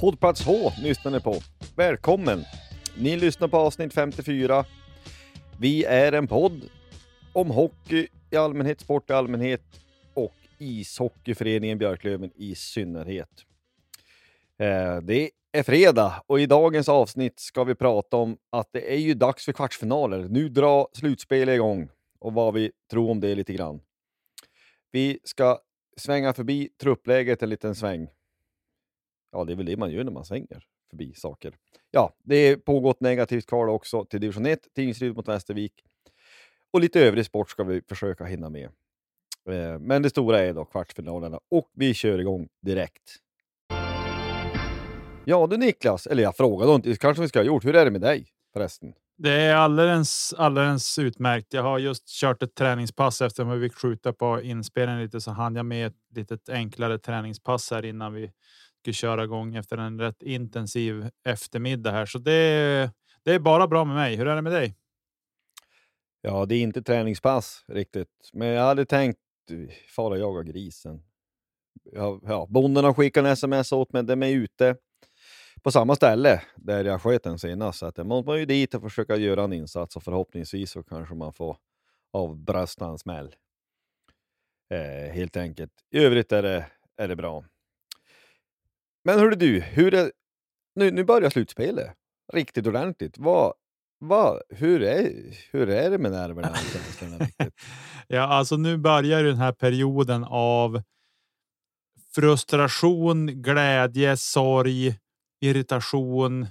Poddplats H lyssnar ni på. Välkommen! Ni lyssnar på avsnitt 54. Vi är en podd om hockey i allmänhet, sport i allmänhet och ishockeyföreningen Björklöven i synnerhet. Eh, det är fredag och i dagens avsnitt ska vi prata om att det är ju dags för kvartsfinaler. Nu drar slutspelet igång och vad vi tror om det lite grann. Vi ska svänga förbi truppläget en liten sväng. Ja, det är väl det man gör när man svänger förbi saker. Ja, det är pågått negativt kval också till division 1, Tingsryd mot Västervik. Och lite övrig sport ska vi försöka hinna med. Eh, men det stora är då kvartsfinalerna och vi kör igång direkt. Ja du Niklas, eller jag frågade inte, kanske vi ska ha gjort. Hur är det med dig förresten? Det är alldeles, alldeles utmärkt. Jag har just kört ett träningspass efter att vi fick skjuta på inspelningen lite så hann jag med ett litet enklare träningspass här innan vi mycket köra igång efter en rätt intensiv eftermiddag här. Så det, det är bara bra med mig. Hur är det med dig? Ja, det är inte träningspass riktigt, men jag hade tänkt fara och jaga grisen. Ja, ja, bonden har skickat en sms åt mig, de är ute på samma ställe där jag sköt den senast. Så att man måste ju dit och försöka göra en insats och förhoppningsvis så kanske man får avbrösta en smäll. Eh, helt enkelt. I övrigt är det, är det bra. Men hörru du, hur är, nu, nu börjar slutspelet riktigt ordentligt. Vad, vad, hur, är, hur är det med nerverna? Ja, alltså nu börjar den här perioden av frustration, glädje, sorg, irritation.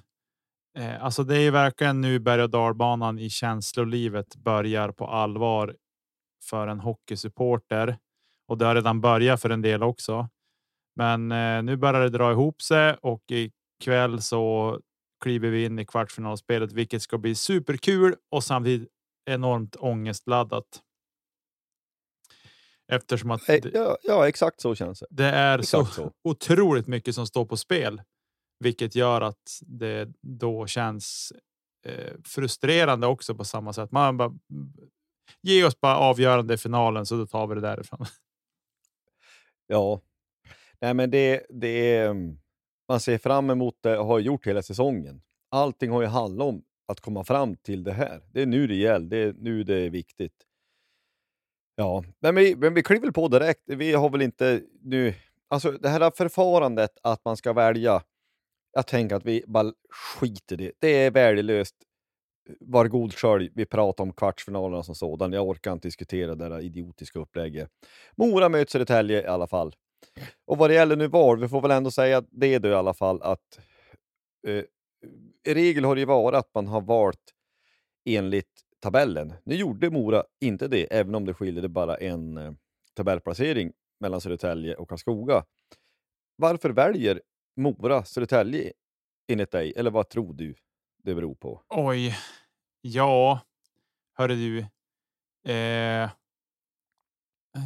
Eh, alltså det är verkligen nu berg och dalbanan i känslolivet börjar på allvar för en hockeysupporter och det har redan börjat för en del också. Men eh, nu börjar det dra ihop sig och ikväll så kliver vi in i kvartsfinalspelet, vilket ska bli superkul och samtidigt enormt ångestladdat. Eftersom att Eh, det, ja, ja, exakt så känns det. det är så, exakt så. otroligt mycket som står på spel, vilket gör att det då känns eh, frustrerande också på samma sätt. Man bara ge oss bara avgörande i finalen så då tar vi det därifrån. Ja, nej men det, det är, mm, man ser fram emot det och har gjort hela säsongen. Allting har ju handlat om att komma fram till det här. Det är nu det gäller, det är nu det är viktigt. Ja, men vi, men vi kliver på direkt. Vi har väl inte nu, alltså det här förfarandet att man ska välja. Jag tänker att vi bara skiter i det. Det är värdelöst. Var god skölj. Vi pratar om kvartsfinalerna som sådan. Jag orkar inte diskutera det där idiotiska upplägget. Mora möter Södertälje i alla fall. Och vad det gäller nu var, vi får väl ändå säga att det är då i alla fall att eh, i regel har det ju varit att man har valt enligt tabellen. Nu gjorde Mora inte det, även om det skiljer bara en eh, tabellplacering mellan Södertälje och Karlskoga. Varför väljer Mora Södertälje enligt dig? Eller vad tror du det beror på? Oj, ja, hörru du. Eh,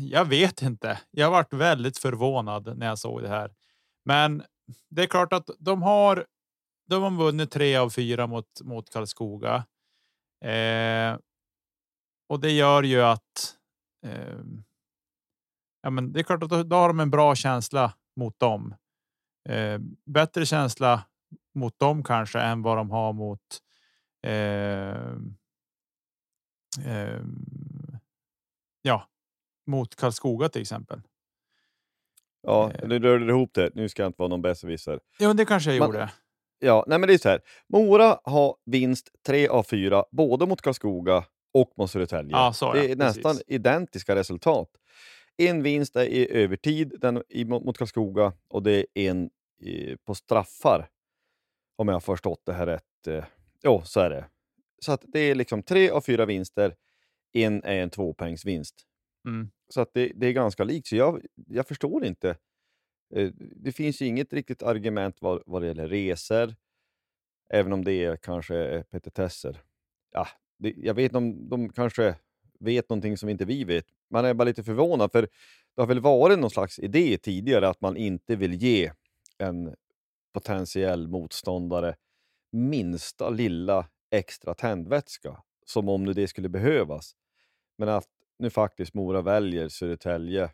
jag vet inte. Jag varit väldigt förvånad när jag såg det här, men det är klart att de har. De har vunnit tre av fyra mot mot Karlskoga. Eh, och det gör ju att. Eh, ja, men det är klart att då, då har de en bra känsla mot dem. Eh, bättre känsla mot dem kanske än vad de har mot. Eh, eh, ja, mot Karlskoga till exempel. Ja, Eh. nu rörde du ihop det. Nu ska jag inte vara någon besserwisser. Jo, det kanske jag Man- gjorde. Ja, nej men det är så här. Mora har vinst tre av fyra, både mot Karlskoga och mot Södertälje. Ja, så, det ja, är nästan precis. identiska resultat. En vinst är i övertid den, i, mot Karlskoga och det är en i, på straffar. Om jag har förstått det här rätt. Eh, Jo, så är det. Så att det är liksom tre av fyra vinster. En är en tvåpoängsvinst. Mm. Så att det, det är ganska likt. Så jag, jag förstår inte. Eh, det finns ju inget riktigt argument vad, vad det gäller resor. Även om det är kanske är petitesser. Ja, det, jag vet inte om de kanske vet någonting som inte vi vet. Man är bara lite förvånad, för det har väl varit någon slags idé tidigare att man inte vill ge en potentiell motståndare minsta lilla extra tändvätska, som om nu det skulle behövas. Men att nu faktiskt Mora väljer Södertälje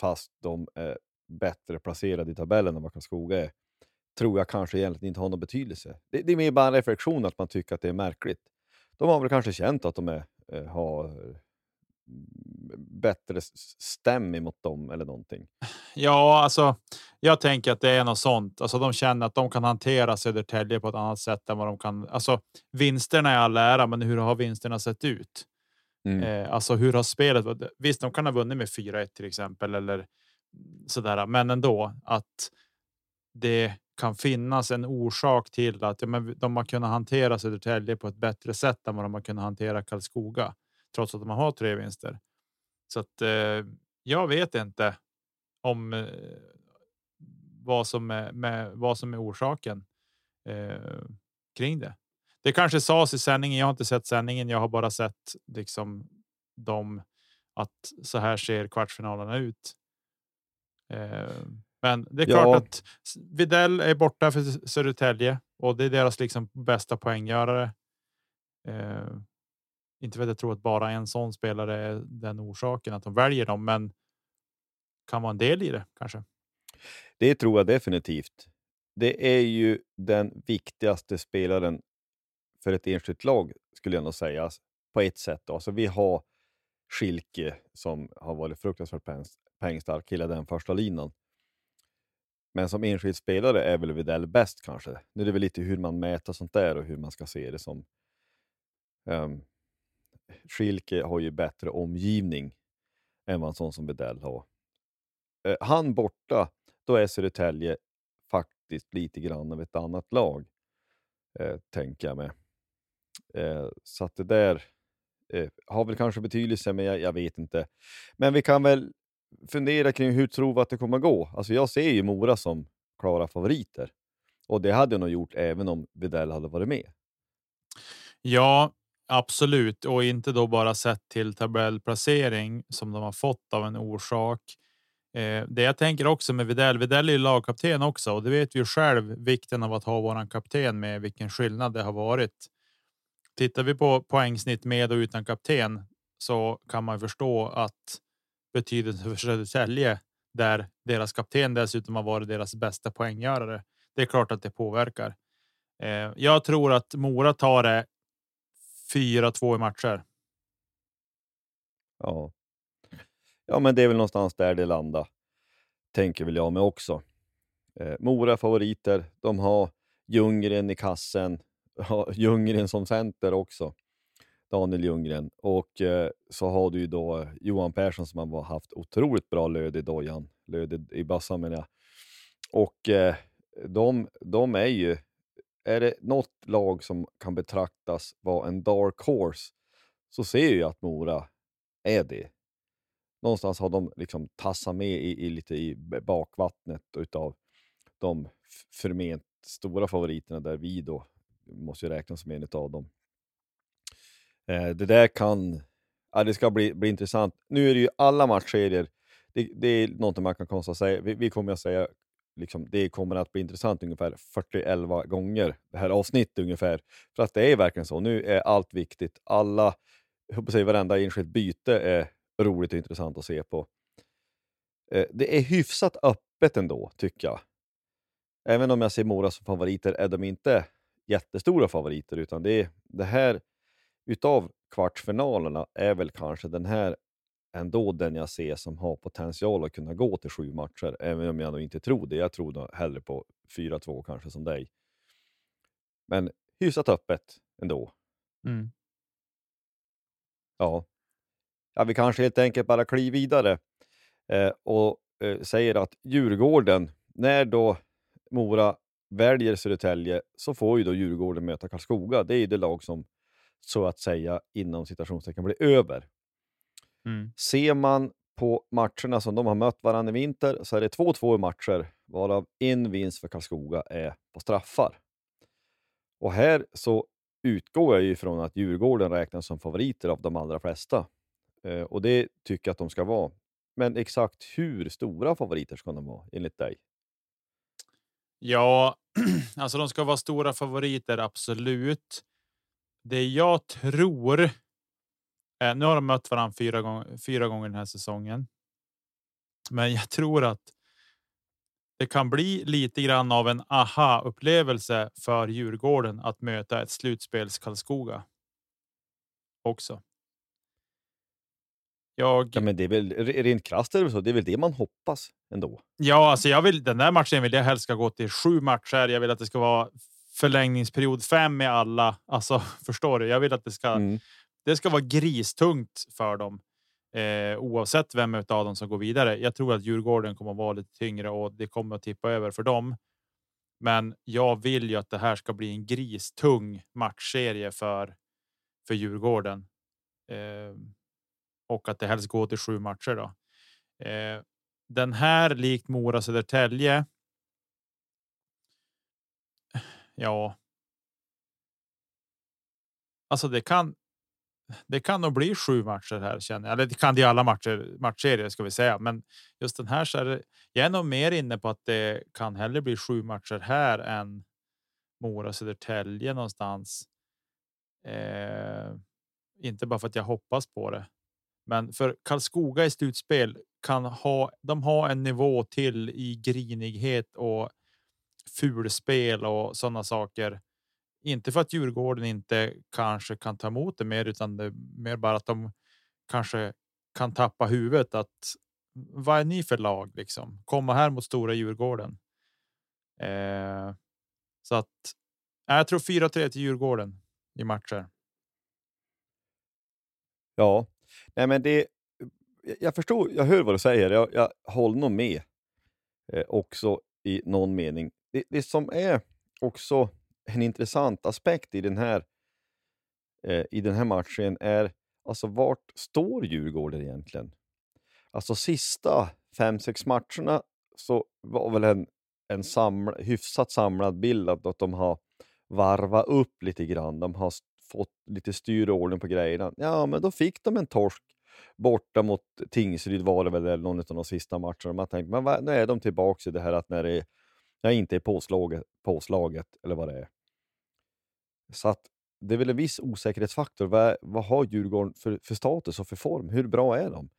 fast de är bättre placerade i tabellen än vad Karlskoga är, tror jag kanske egentligen inte har någon betydelse. Det, det är mer bara en reflektion att man tycker att det är märkligt. De har väl kanske känt att de är, eh, har mm, bättre stäm emot dem eller någonting. Ja, alltså jag tänker att det är något sånt. Alltså de känner att de kan hantera Södertälje på ett annat sätt än vad de kan. Alltså vinsterna är all ära, men hur har vinsterna sett ut? Mm. Eh, alltså hur har spelet? Visst, de kan ha vunnit med 4-1 till exempel eller sådär, men ändå att det kan finnas en orsak till att ja, men de har kunnat hantera Södertälje på ett bättre sätt än vad de har kunnat hantera Karlskoga, trots att de har tre vinster. Så att eh, jag vet inte om eh, vad som är med vad som är orsaken eh, kring det. Det kanske sades i sändningen. Jag har inte sett sändningen. Jag har bara sett liksom de att så här ser kvartsfinalerna ut. Eh, men det är klart Ja. att S- Videll är borta för Södertälje och det är deras liksom bästa poänggörare. Eh, inte för att jag tror att bara en sån spelare är den orsaken att de väljer dem, men kan vara en del i det kanske. Det tror jag definitivt. Det är ju den viktigaste spelaren för ett enskilt lag, skulle jag nog säga, på ett sätt. Alltså, vi har Schilke som har varit fruktansvärt poäng- hela den första linan. Men som enskild spelare är väl Widell bäst kanske. Nu är det väl lite hur man mäter sånt där och hur man ska se det som. Ehm, um, Schilke har ju bättre omgivning än vad en sån som Widell har. Uh, han borta, då är Södertälje faktiskt lite grann av ett annat lag, uh, tänker jag mig. Eh, så att det där eh, har väl kanske betydelse, men jag, jag vet inte. Men vi kan väl fundera kring hur tror vi att det kommer gå? Alltså jag ser ju Mora som klara favoriter. Och det hade jag nog gjort även om Videll hade varit med. Ja, absolut. Och inte då bara sett till tabellplacering som de har fått av en orsak. Eh, det jag tänker också med Videll. Videll är ju lagkapten också och det vet vi ju själv vikten av att ha våran kapten med vilken skillnad det har varit. Tittar vi på poängsnitt med och utan kapten så kan man förstå att betydelsen för Södertälje där deras kapten dessutom har varit deras bästa poänggörare. Det är klart att det påverkar. Eh, jag tror att Mora tar det 4-2 i matcher. Ja. ja, men det är väl någonstans där det landar, tänker väl jag med också. Eh, Mora favoriter, de har Ljunggren i kassen, har Ljunggren som center också. Daniel Ljunggren. Och eh, så har du ju då eh, Johan Persson som har haft otroligt bra löd i dojan, löd i- i bössan menar jag. Och eh, de, de är ju, är det något lag som kan betraktas vara en dark horse så ser jag att Mora är det. Någonstans har de liksom tassat med i, i lite i bakvattnet utav de förment stora favoriterna där vi då måste ju räknas som en av dem. Eh, det där kan, ja, det ska bli, bli intressant. Nu är det ju alla matchserier, det, det är något man kan konstatera, vi, vi kommer att säga liksom, det kommer att bli intressant ungefär 40-11 gånger det här avsnittet ungefär. För att det är verkligen så, nu är allt viktigt. Alla, jag hoppas säga varenda enskilt byte är roligt och intressant att se på. Eh, det är hyfsat öppet ändå, tycker jag. Även om jag ser Mora som favoriter är de inte jättestora favoriter, utan det, är, det här utav kvartsfinalerna är väl kanske den här ändå den jag ser som har potential att kunna gå till sju matcher, även om jag nog inte tror det. Jag tror nog hellre på 4-2 kanske som dig. Men hyfsat öppet ändå. Mm. Ja. ja, vi kanske helt enkelt bara kliver vidare eh, och eh, säger att Djurgården, när då Mora väljer Södertälje så får ju då Djurgården möta Karlskoga. Det är ju det lag som så att säga inom citationstecken blir över. Mm. Ser man på matcherna som de har mött varandra i vinter så är det 2-2 i matcher, varav en vinst för Karlskoga är på straffar. Och här så utgår jag ju ifrån att Djurgården räknas som favoriter av de allra flesta. Eh, och det tycker jag att de ska vara. Men exakt hur stora favoriter ska de vara enligt dig? Ja, alltså de ska vara stora favoriter, absolut. Det jag tror. Eh, nu har de mött varandra fyra gång, fyra gånger den här säsongen. Men jag tror att. Det kan bli lite grann av en aha upplevelse för Djurgården att möta ett slutspels Karlskoga. Också. Jag. Ja, men det är väl rent krasst är det så. Det är väl det man hoppas ändå. Ja, alltså jag vill den där matchen vill jag helst ska gå till sju matcher. Jag vill att det ska vara förlängningsperiod fem med alla. Alltså förstår du? Jag vill att det ska. Mm. Det ska vara gristungt för dem eh, oavsett vem av dem som går vidare. Jag tror att Djurgården kommer att vara lite tyngre och det kommer att tippa över för dem. Men jag vill ju att det här ska bli en gristung matchserie för för Djurgården. Eh, och att det helst går till sju matcher då. Eh, den här likt Mora Södertälje. Ja. Alltså det kan. Det kan nog bli sju matcher här känner jag. Eller det kan det i alla matcher matchserier ska vi säga, men just den här så är det. Jag är nog mer inne på att det kan hellre bli sju matcher här än Mora Södertälje någonstans. Eh, inte bara för att jag hoppas på det, men för Karlskoga i slutspel kan ha. De har en nivå till i grinighet och fulspel och sådana saker. Inte för att Djurgården inte kanske kan ta emot det mer, utan det är mer bara att de kanske kan tappa huvudet. Att vad är ni för lag liksom? Komma här mot stora Djurgården. Eh, så att jag tror 4-3 till Djurgården i matcher. Ja, nej, men det. Jag förstår. Jag hör vad du säger. Jag, jag håller nog med eh, också i någon mening. Det, det som är också en intressant aspekt i den här. Eh, I den här matchen är alltså vart står Djurgården egentligen? Alltså sista fem, sex matcherna så var väl en en samla, hyfsat samlad bild att, att de har varvat upp lite grann. De har fått lite styr och ordning på grejerna. Ja, men då fick de en torsk borta mot Tingsryd var det väl eller någon av de sista matcherna. Man tänkte, men vad, nu är de tillbaka i det här att när det jag inte är påslaget, påslaget eller vad det är. Så att det är väl en viss osäkerhetsfaktor. Vad, vad har Djurgården för, för status och för form? Hur bra är de?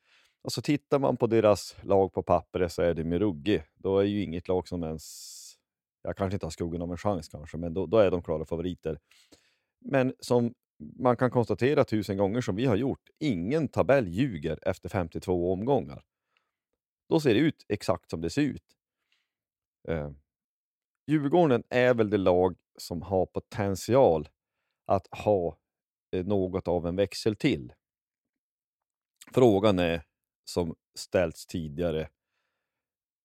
Alltså tittar man på deras lag på pappret så är det med ruggig. Då är ju inget lag som ens, jag kanske inte har skuggan av en chans kanske, men då, då är de klara favoriter. Men som man kan konstatera tusen gånger som vi har gjort, ingen tabell ljuger efter 52 omgångar. Då ser det ut exakt som det ser ut. Eh, Djurgården är väl det lag som har potential att ha eh, något av en växel till. Frågan är, som ställts tidigare,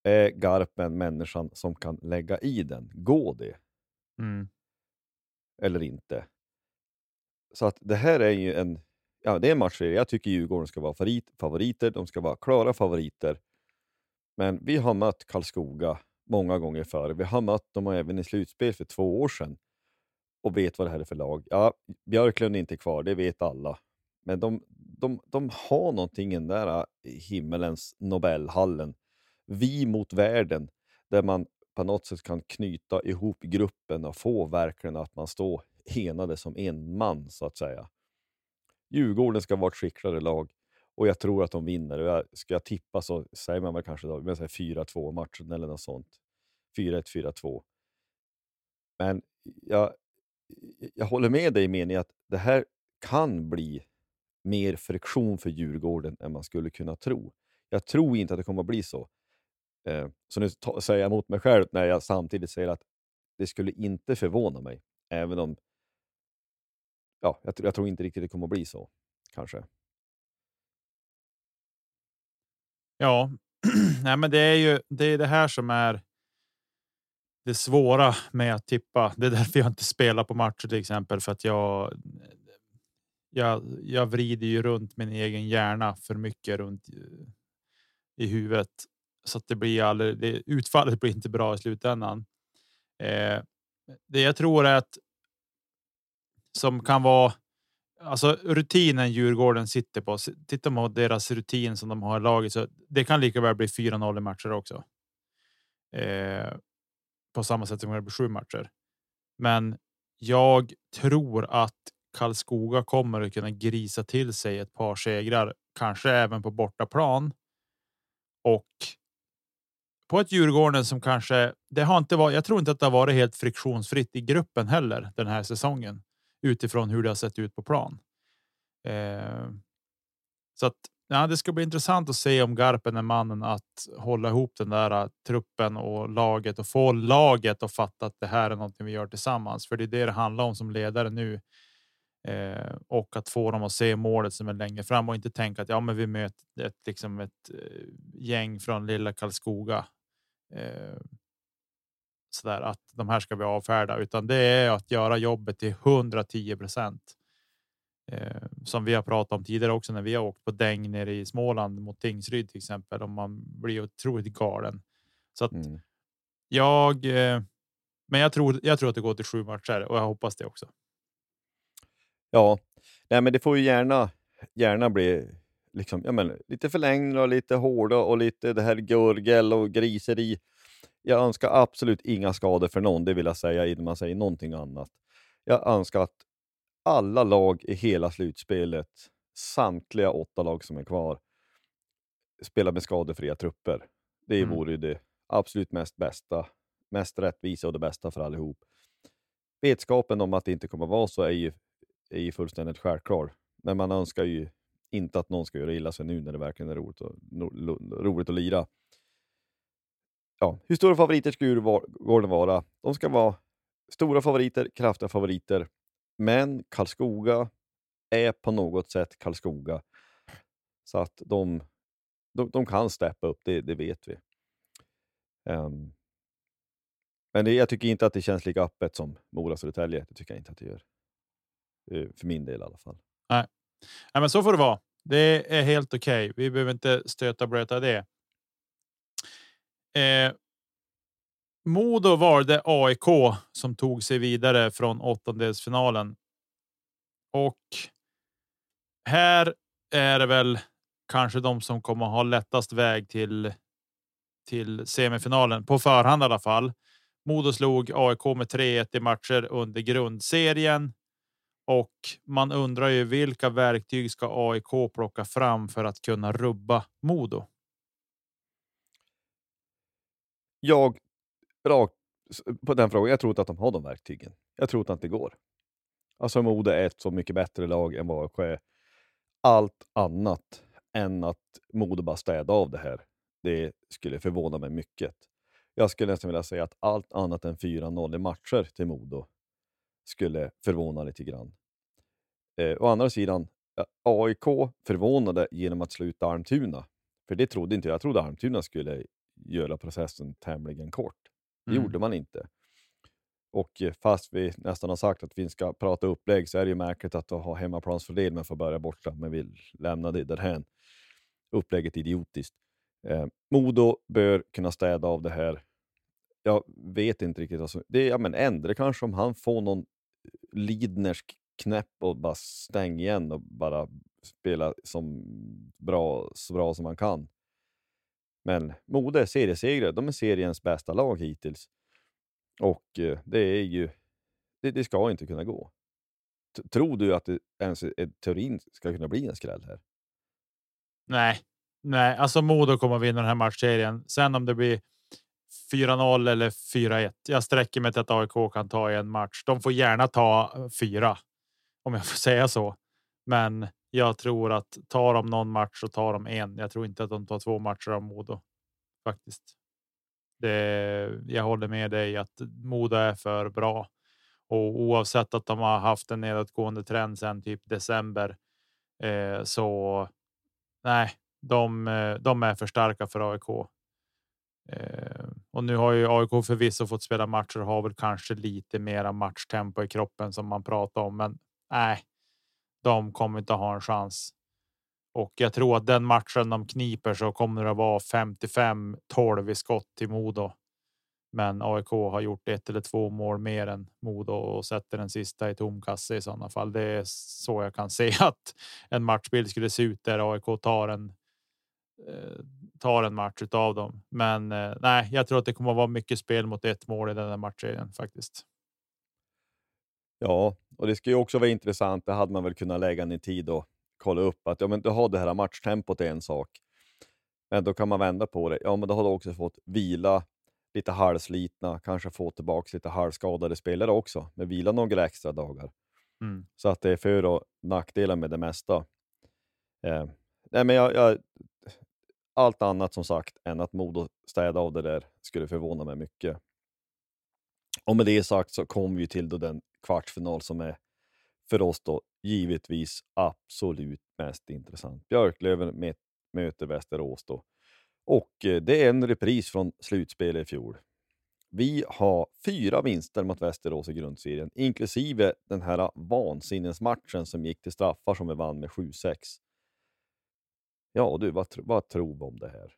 är Garpen människan som kan lägga i den? Går det? Mm. Eller inte? Så att det här är ju en, ja, det är en matchserie. Jag tycker Djurgården ska vara favorit, favoriter. De ska vara klara favoriter. Men vi har mött Karlskoga många gånger förr. Vi har mött dem även i slutspel för två år sedan och vet vad det här är för lag. Ja, Björklund är inte kvar, det vet alla. Men de, de, de har någonting i den där äh, himmelens Nobelhallen. Vi mot världen, där man på något sätt kan knyta ihop gruppen och få verkligen att man står enade som en man, så att säga. Djurgården ska vara ett skickligare lag och jag tror att de vinner. Jag, ska jag tippa så säger man väl kanske 4-2 matchen eller något sånt. 4-1, 4-2. Men jag, jag håller med dig i meningen att det här kan bli mer friktion för Djurgården än man skulle kunna tro. Jag tror inte att det kommer att bli så. Eh, så nu säger jag emot mig själv när jag samtidigt säger att det skulle inte förvåna mig, även om ja, jag, jag, tror inte riktigt det kommer att bli så, kanske. Ja, Nej, men det är ju det, är det här som är det svåra med att tippa. Det är därför jag inte spelar på matcher till exempel för att jag. Jag, jag vrider ju runt min egen hjärna för mycket runt i huvudet så att det blir aldrig. Det, utfallet blir inte bra i slutändan. Eh, det jag tror är att som kan vara alltså rutinen Djurgården sitter på. Titta på deras rutin som de har i laget så det kan lika väl bli 4-0 i matcher också. Eh, på samma sätt som det blir sju matcher. Men jag tror att Karlskoga kommer att kunna grisa till sig ett par segrar, kanske även på bortaplan. Och. På ett Djurgården som kanske det har inte varit. Jag tror inte att det har varit helt friktionsfritt i gruppen heller den här säsongen utifrån hur det har sett ut på plan. Eh, så att ja, det ska bli intressant att se om Garpen är mannen att hålla ihop den där uh, truppen och laget och få laget att fatta att det här är någonting vi gör tillsammans. För det är det det handlar om som ledare nu. Eh, och att få dem att se målet som är längre fram och inte tänka att ja, men vi möter ett, liksom ett äh, gäng från lilla Karlskoga. Eh, så där att de här ska vi avfärda, utan det är att göra jobbet till 110 procent. Eh, som vi har pratat om tidigare också när vi har åkt på däng nere i Småland mot Tingsryd till exempel. Om man blir otroligt galen. Så att mm. jag. Eh, men jag tror. Jag tror att det går till sju matcher och jag hoppas det också. Ja, nej, men det får ju gärna gärna bli liksom, ja, men, lite förlängda och lite hårda och lite det här gurgel och griseri jag önskar absolut inga skador för någon, det vill jag säga innan man säger någonting annat. Jag önskar att alla lag i hela slutspelet, samtliga åtta lag som är kvar, spelar med skadefria trupper. Det mm. vore det absolut mest bästa, mest rättvisa och det bästa för allihop. Vetskapen om att det inte kommer vara så är ju, är ju fullständigt självklar, men man önskar ju inte att någon ska göra illa sig nu när det verkligen är roligt, och, roligt att lira ja, hur stora favoriter ska Djurgården vara? De ska vara stora favoriter, kraftiga favoriter. Men Karlskoga är på något sätt Karlskoga. Så att de, de, de kan steppa upp, det, det vet vi. Um, men det, jag tycker inte att det känns lika öppet som Mora-Södertälje. Det tycker jag inte att det gör. Uh, för min del i alla fall. Nej, Nej men så får det vara. Det är helt okej. Okay. Vi behöver inte stöta och blöta det. Eh, Modo valde AIK som tog sig vidare från åttondelsfinalen. Och. Här är det väl kanske de som kommer ha lättast väg till. Till semifinalen på förhand i alla fall. Modo slog AIK med 3-1 i matcher under grundserien. Och man undrar ju vilka verktyg ska AIK plocka fram för att kunna rubba Modo? Jag, rakt på den frågan, jag tror inte att de har de verktygen. Jag tror inte att det går. Alltså Modo är ett så mycket bättre lag än vad AIK är. Allt annat än att Modo bara städa av det här, det skulle förvåna mig mycket. Jag skulle nästan vilja säga att allt annat än 4-0 i matcher till Modo skulle förvåna lite grann. Eh, å andra sidan, AIK förvånade genom att sluta Almtuna. För det trodde inte jag. Jag trodde Almtuna skulle göra processen tämligen kort. Det mm. gjorde man inte. Och eh, fast vi nästan har sagt att vi ska prata upplägg så är det ju märkligt att ha hemmaplansfördel men få börja borta. Men vi lämnar det därhän. Upplägget är idiotiskt. Eh, Modo bör kunna städa av det här. Jag vet inte riktigt. Alltså, det är, ja, men Endre kanske om han får någon Lidnersk knäpp och bara stäng igen och bara spela som bra, så bra som man kan. Men Mode seriesegrare, de är seriens bästa lag hittills. Och eh, det är ju, det, det ska inte kunna gå. T tror du att det ens är, teorin ska kunna bli en skräll här? Nej, nej, alltså Modo kommer att vinna den här matchserien. Sen om det blir 4-0 eller 4-1. Jag sträcker mig till att AIK kan ta en match. De får gärna ta eh, fyra om jag får säga så. Men jag tror att tar de någon match så tar de en. Jag tror inte att de tar två matcher av Modo faktiskt. Det, jag håller med dig att Modo är för bra och oavsett att de har haft en nedåtgående trend sedan typ december. Eh, så nej, de, eh, de är för starka för AIK. Eh, och nu har ju AIK förvisso fått spela matcher och har väl kanske lite mera matchtempo i kroppen som man pratar om, men nej, de kommer inte ha en chans. Och jag tror att den matchen de kniper så kommer det vara 55 12 i skott till Modo. Men AIK har gjort ett eller två mål mer än Modo och sätter den sista i tom kasse i sådana fall. Det är så jag kan se att en matchbild skulle se ut där AIK tar en eh, tar en match av dem. Men eh, nej, jag tror att det kommer att vara mycket spel mot ett mål i den här matchen faktiskt. Ja, och det ska ju också vara intressant. Det hade man väl kunnat lägga ner tid och kolla upp att ja, men du har det här matchtempot är en sak. Men då kan man vända på det. Ja, men då har du också fått vila lite halvslitna, kanske få tillbaka lite halvskadade spelare också, med vila några extra dagar. Mm. Så att det är för och nackdelar med det mesta. Eh, nej, men jag, jag, allt annat som sagt än att Modo städa av det där skulle förvåna mig mycket. Och med det sagt så kommer vi till då den kvartsfinal som är för oss då givetvis absolut mest intressant. Björklöven möter Västerås då. Och eh, det är en repris från slutspelet i fjol. Vi har fyra vinster mot Västerås i grundserien, inklusive den här vansinnesmatchen som gick till straffar som vi vann med 7-6. Ja du, vad, vad tror vi om det här?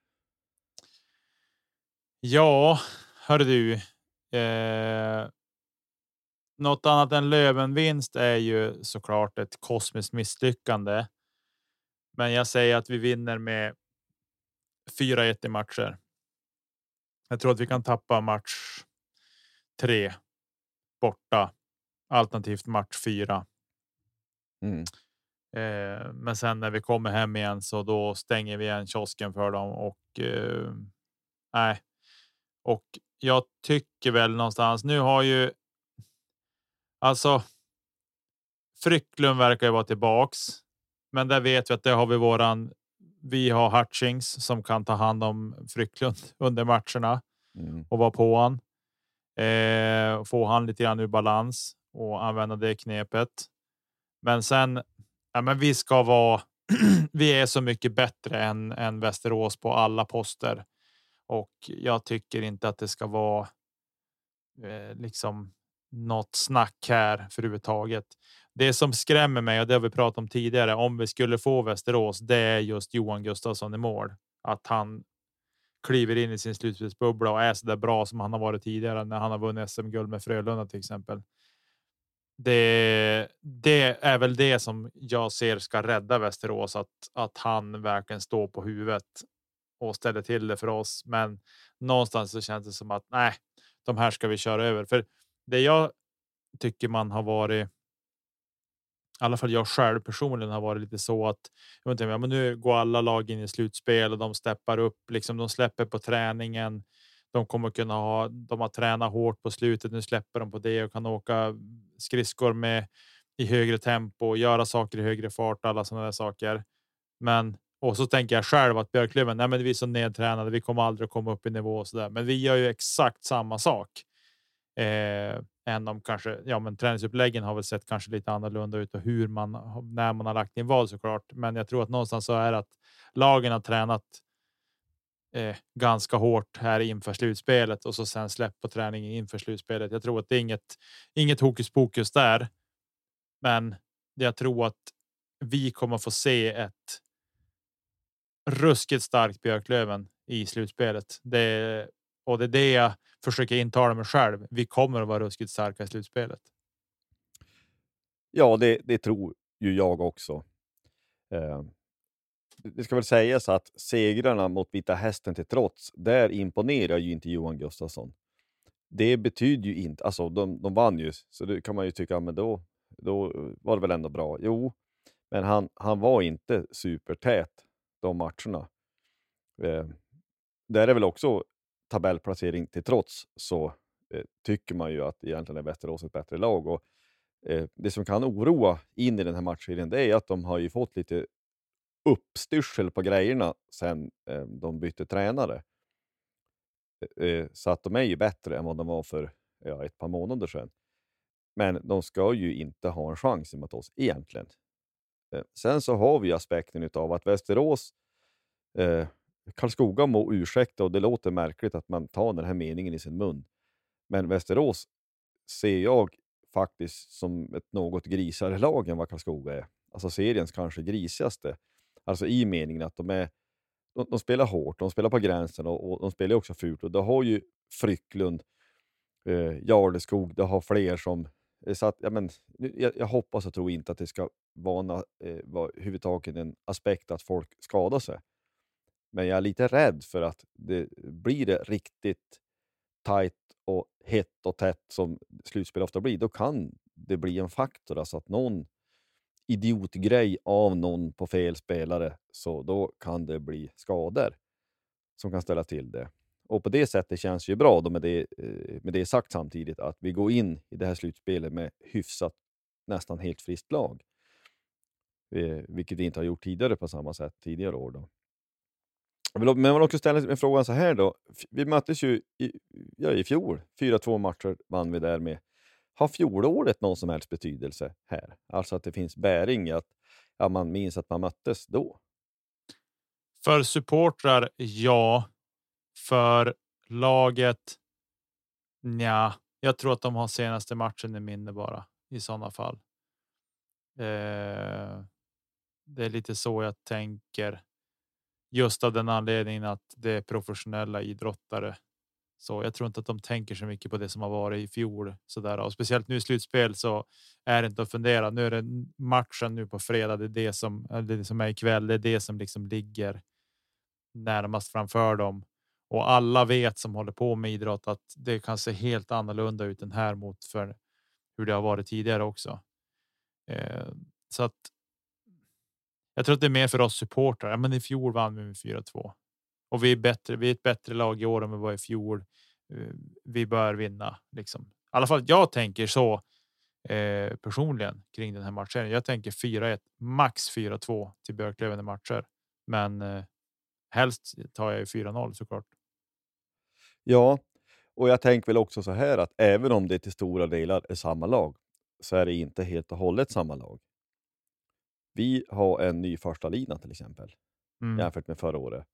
Ja, hör du. Eh, något annat än Lövenvinst är ju såklart ett kosmiskt misslyckande. Men jag säger att vi vinner med 4-1 i matcher. Jag tror att vi kan tappa match tre borta, alternativt match fyra. Mm. Eh, men sen när vi kommer hem igen så då stänger vi igen kiosken för dem och eh, nej. Och jag tycker väl någonstans nu har ju. Alltså. Frycklund verkar ju vara tillbaks, men där vet vi att det har vi våran. Vi har Hutchings som kan ta hand om Frycklund under matcherna Mm. och vara på han. Eh, få han lite grann ur balans och använda det knepet. Men sen, ja, men vi ska vara. vi är så mycket bättre än, än Västerås på alla poster och jag tycker inte att det ska vara. Eh, liksom något snack här för överhuvudtaget. Det som skrämmer mig och det har vi pratat om tidigare. Om vi skulle få Västerås, det är just Johan Gustafsson i mål. Att han kliver in i sin slutspelsbubbla och är så där bra som han har varit tidigare när han har vunnit SM-guld med Frölunda till exempel. Det, det är väl det som jag ser ska rädda Västerås, att, att han verkligen står på huvudet och ställer till det för oss. Men någonstans så känns det som att nej, de här ska vi köra över. För det jag tycker man har varit. I alla fall jag själv personligen har varit lite så att jag vet inte, men nu går alla lag in i slutspel och de steppar upp, liksom de släpper på träningen. De kommer kunna ha. De har tränat hårt på slutet. Nu släpper de på det och kan åka skridskor med i högre tempo och göra saker i högre fart. Alla sådana där saker. Men och så tänker jag själv att Björklöven, nej, men vi är så nedtränade. Vi kommer aldrig att komma upp i nivå och så där. Men vi gör ju exakt samma sak. Eh, än om kanske, ja, men träningsuppläggen har väl sett kanske lite annorlunda ut och hur man när man har lagt in vad såklart. Men jag tror att någonstans så är att lagen har tränat. Eh, ganska hårt här inför slutspelet och så sen släpp på träningen inför slutspelet. Jag tror att det är inget, inget hokus pokus där. Men jag tror att vi kommer få se ett ruskigt starkt Björklöven i slutspelet. Det, och det är det jag försöker intala mig själv. Vi kommer att vara ruskigt starka i slutspelet. Ja, det, det tror ju jag också. Eh, det ska väl sägas att segrarna mot Vita Hästen till trots, där imponerar ju inte Johan Gustafsson. Det betyder ju inte, alltså de, de vann ju, så det kan man ju tycka, men då, då var det väl ändå bra. Jo, men han, han var inte supertät de matcherna. Eh, där är väl också tabellplacering till trots så eh, tycker man ju att egentligen är Västerås ett bättre lag. Och, eh, det som kan oroa in i den här matchserien det är att de har ju fått lite uppstyrsel på grejerna sen eh, de bytte tränare. Eh, eh så att de är ju bättre än vad de var för ja, ett par månader sedan. Men de ska ju inte ha en chans mot oss egentligen. Eh, sen så har vi aspekten av att Västerås Eh, Karlskoga må ursäkta och det låter märkligt att man tar den här meningen i sin mun. Men Västerås ser jag faktiskt som ett något grisare lag än vad Karlskoga är. Alltså seriens kanske grisigaste. Alltså i meningen att de är de, de spelar hårt, de spelar på gränsen och, och de spelar också fult. Och det har ju Frycklund, eh, Jarleskog, det har fler som... Eh, så att, ja, men, jag, jag hoppas och tror inte att det ska vara, eh, var, en aspekt att folk skadar sig. Men jag är lite rädd för att det blir det riktigt tajt och hett och tätt som slutspel ofta blir, då kan det bli en faktor. Alltså att någon idiotgrej av någon på fel spelare, så då kan det bli skador som kan ställa till det. Och på det sättet känns det ju bra då med det, eh, med det sagt samtidigt att vi går in i det här slutspelet med hyfsat, nästan helt friskt lag. Eh, vilket vi inte har gjort tidigare på samma sätt tidigare år. Då. Men man vill också ställa sig frågan så här då. Vi möttes ju i, ja, i fjol, 4-2 matcher vann vi där med. Har fjolåret någon som helst betydelse här? Alltså att det finns bäring i att ja, man minns att man möttes då? För supportrar, ja. För laget, ja. Jag tror att de har senaste matchen i minne bara i sådana fall. Eh, det är lite så jag tänker. Just av den anledningen att det är professionella idrottare. Så jag tror inte att de tänker så mycket på det som har varit i fjol så där och speciellt nu i slutspel så är det inte att fundera. Nu är det matchen nu på fredag. Det är det som det som är ikväll. Det är det som liksom ligger närmast framför dem och alla vet som håller på med idrott att det kan se helt annorlunda ut än här mot för hur det har varit tidigare också. Eh, så att. Jag tror att det är mer för oss supportrar. Men i fjol vann vi med 4-2 och vi är bättre. Vi är ett bättre lag i år än vi var i fjol. Eh, vi bör vinna liksom. I alla fall jag tänker så eh, personligen kring den här matchen. Jag tänker 4-1 max 4-2 till Björklöven i matcher, men eh, helst tar jag 4-0 såklart. Ja, och jag tänker väl också så här att även om det till stora delar är samma lag så är det inte helt och hållet samma lag. Vi har en ny första lina till exempel mm. jämfört med förra året.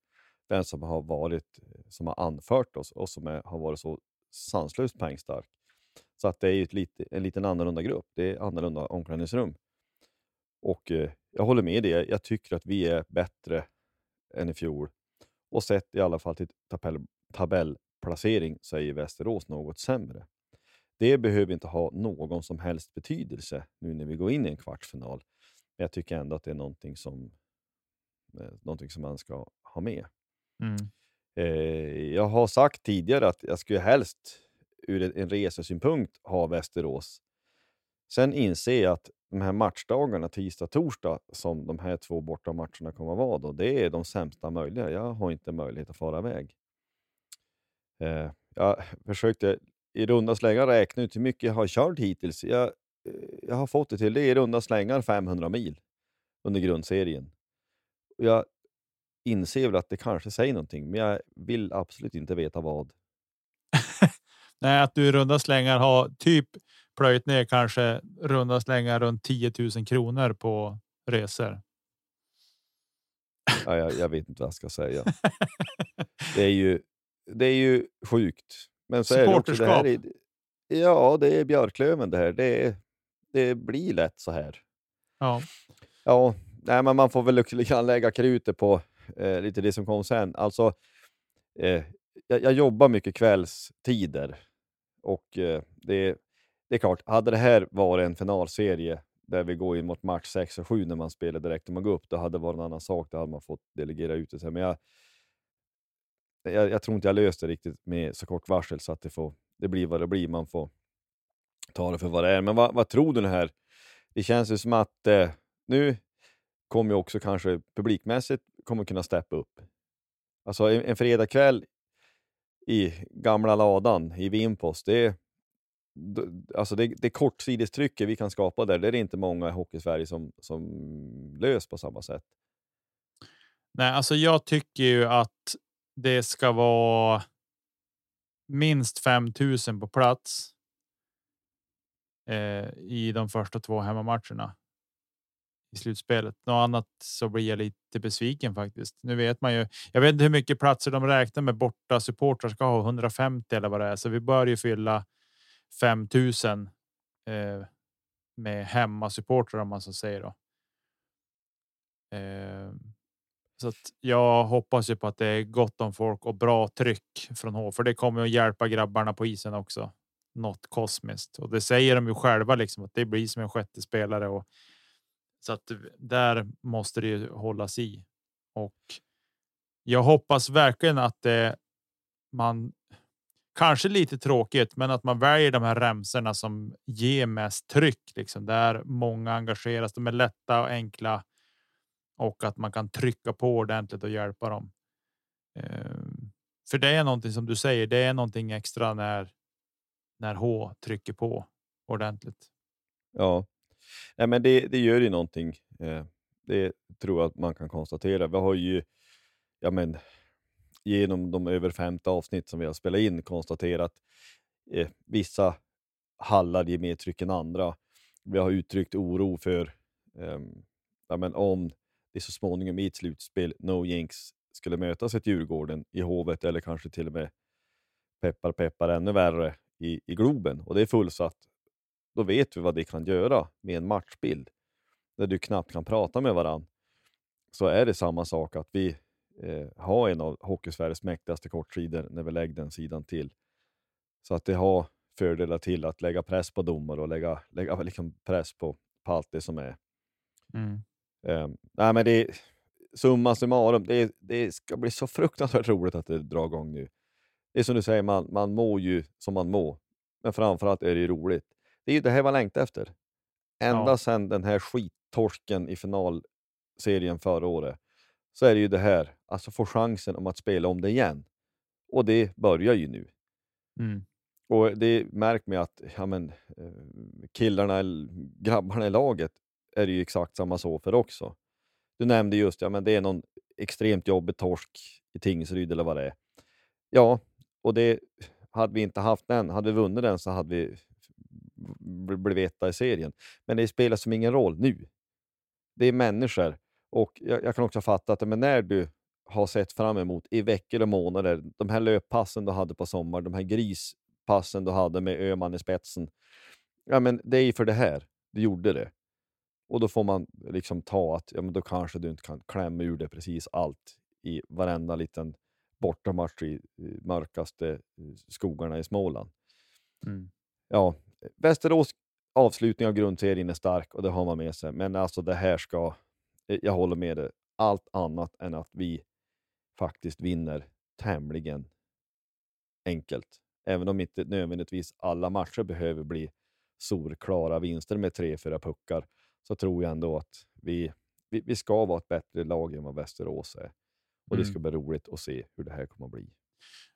Den som har varit, som har anfört oss och som är, har varit så sanslöst poängstark. Så att det är ett lite, en liten annorlunda grupp. Det är annorlunda omklädningsrum. Och eh, jag håller med dig. Jag tycker att vi är bättre än i fjol. Och sett i alla fall till tabell, tabellplacering så är Västerås något sämre. Det behöver inte ha någon som helst betydelse nu när vi går in i en kvartsfinal. Men jag tycker ändå att det är någonting som, eh, någonting som man ska ha med. Mm. Eh, jag har sagt tidigare att jag skulle helst ur en resesynpunkt ha Västerås. Sen inser jag att de här matchdagarna, tisdag torsdag, som de här två borta matcherna kommer att vara, då, det är de sämsta möjliga. Jag har inte möjlighet att fara iväg. Eh, jag försökte i runda slängar räkna ut hur mycket jag har kört hittills. Jag, jag har fått det till det i runda slängar 500 mil under grundserien. Jag inser väl att det kanske säger någonting, men jag vill absolut inte veta vad. Nej, att du i runda slängar har typ plöjt ner kanske runda slängar runt 10 000 kronor på resor. Ja, jag, jag vet inte vad jag ska säga. det är ju. Det är ju sjukt. Men så är det också det här. Är, ja, det är Björklöven det här. Det, det blir lätt så här. Ja. Ja, nej, men man får väl lägga krutet på eh, lite det som kom sen. Alltså, eh, jag, jag, jobbar mycket kvällstider och eh, det, det är klart, hade det här varit en finalserie där vi går in mot match 6 och 7 när man spelar direkt när man går upp, då hade det varit en annan sak. Då hade man fått delegera ut det. Men jag, jag, jag tror inte jag löst det riktigt med så kort varsel så att det, får, det blir vad det blir. Man får ta det för vad det är. Men vad, vad tror du här? Det känns ju som att eh, nu kommer också kanske publikmässigt kommer kunna steppa upp. Alltså en, en fredagkväll i gamla ladan i Vimpost, det, alltså det, det kortsidestrycket vi kan skapa där, det är det inte många i Hockeysverige som, som löser på samma sätt. Nej, alltså jag tycker ju att det ska vara minst 5000 på plats. Eh, I de första två hemmamatcherna i slutspelet. Något annat så blir jag lite besviken faktiskt. Nu vet man ju. Jag vet inte hur mycket platser de räknar med borta supportrar ska ha 150 eller vad det är, så vi bör ju fylla 5000 eh, med hemmasupportrar om man så säger då. Eh, så att jag hoppas ju på att det är gott om folk och bra tryck från H, för det kommer att hjälpa grabbarna på isen också. Något kosmiskt och det säger de ju själva liksom att det blir som en sjätte spelare och så att där måste det ju hållas i och. Jag hoppas verkligen att det man kanske lite tråkigt, men att man väljer de här remsorna som ger mest tryck, liksom där många engageras. De är lätta och enkla och att man kan trycka på ordentligt och hjälpa dem. Ehm, för det är någonting som du säger. Det är någonting extra när. När H trycker på ordentligt. Ja, Nej, men det, det gör ju någonting. Eh, det tror jag att man kan konstatera. Vi har ju, ja men, genom de över 50 avsnitt som vi har spelat in konstaterat eh, vissa hallar ger mer tryck än andra. Vi har uttryckt oro för eh, ja, men om det så småningom i ett slutspel, no jinx, skulle mötas ett Djurgården i Hovet eller kanske till och med peppar peppar ännu värre i, i Globen och det är fullsatt då vet vi vad det kan göra med en matchbild. Där du knappt kan prata med varandra. Så är det samma sak att vi eh, har en av Hockeysveriges mäktigaste kortsidor när vi lägger den sidan till. Så att det har fördelar till att lägga press på domare och lägga, lägga liksom press på, på allt det som är. Mm. Um, nej, men det, summa summarum, det, det ska bli så fruktansvärt roligt att det drar igång nu. Det är som du säger, man, man mår ju som man mår. Men framförallt är det ju roligt. Det är ju det här man längtar efter. Ända ja. sedan den här skittorsken i finalserien förra året så är det ju det här, alltså få chansen om att spela om det igen. Och det börjar ju nu. Mm. Och det märker man att ja, men, eh, killarna, grabbarna i laget är det ju exakt samma så för också. Du nämnde just ja, men det är någon extremt jobbig torsk i Tingsryd eller vad det är. Ja, och det hade vi inte haft den, hade vi vunnit den så hade vi blivit etta i serien. Men det spelar som ingen roll nu. Det är människor och jag, jag kan också fatta att men när du har sett fram emot i veckor och månader, de här löppassen du hade på sommaren, de här grispassen du hade med Öman i spetsen. Ja, men det är för det här du gjorde det. Och då får man liksom ta att ja, men då kanske du inte kan klämma ur det precis allt i varenda liten bortamatch i mörkaste skogarna i Småland. Mm. Ja, Västerås avslutning av grundserien är stark och det har man med sig. Men alltså det här ska, eh, jag håller med dig, allt annat än att vi faktiskt vinner tämligen enkelt. Även om inte nödvändigtvis alla matcher behöver bli solklara vinster med tre, fyra puckar, så tror jag ändå att vi, vi, vi ska vara ett bättre lag än vad Västerås är. Och mm. det ska bli roligt att se hur det här kommer att bli.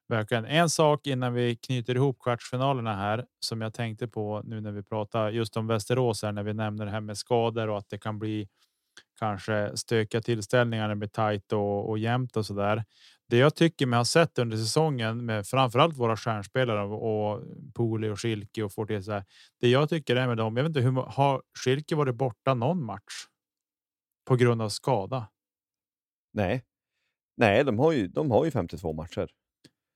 Verkligen. En sak innan vi knyter ihop kvartsfinalerna här som jag tänkte på nu när vi pratar just om Västerås här när vi nämner det här med skador och att det kan bli kanske stökiga tillställningar när det blir tajt och, och jämnt och så där. Det jag tycker mig ha sett under säsongen med framförallt våra stjärnspelare och Poli och Schilke och Fortier. Det jag tycker är med dem. Jag vet inte hur har Schilke varit borta någon match? På grund av skada? Nej, nej, de har ju. De har ju 52 matcher.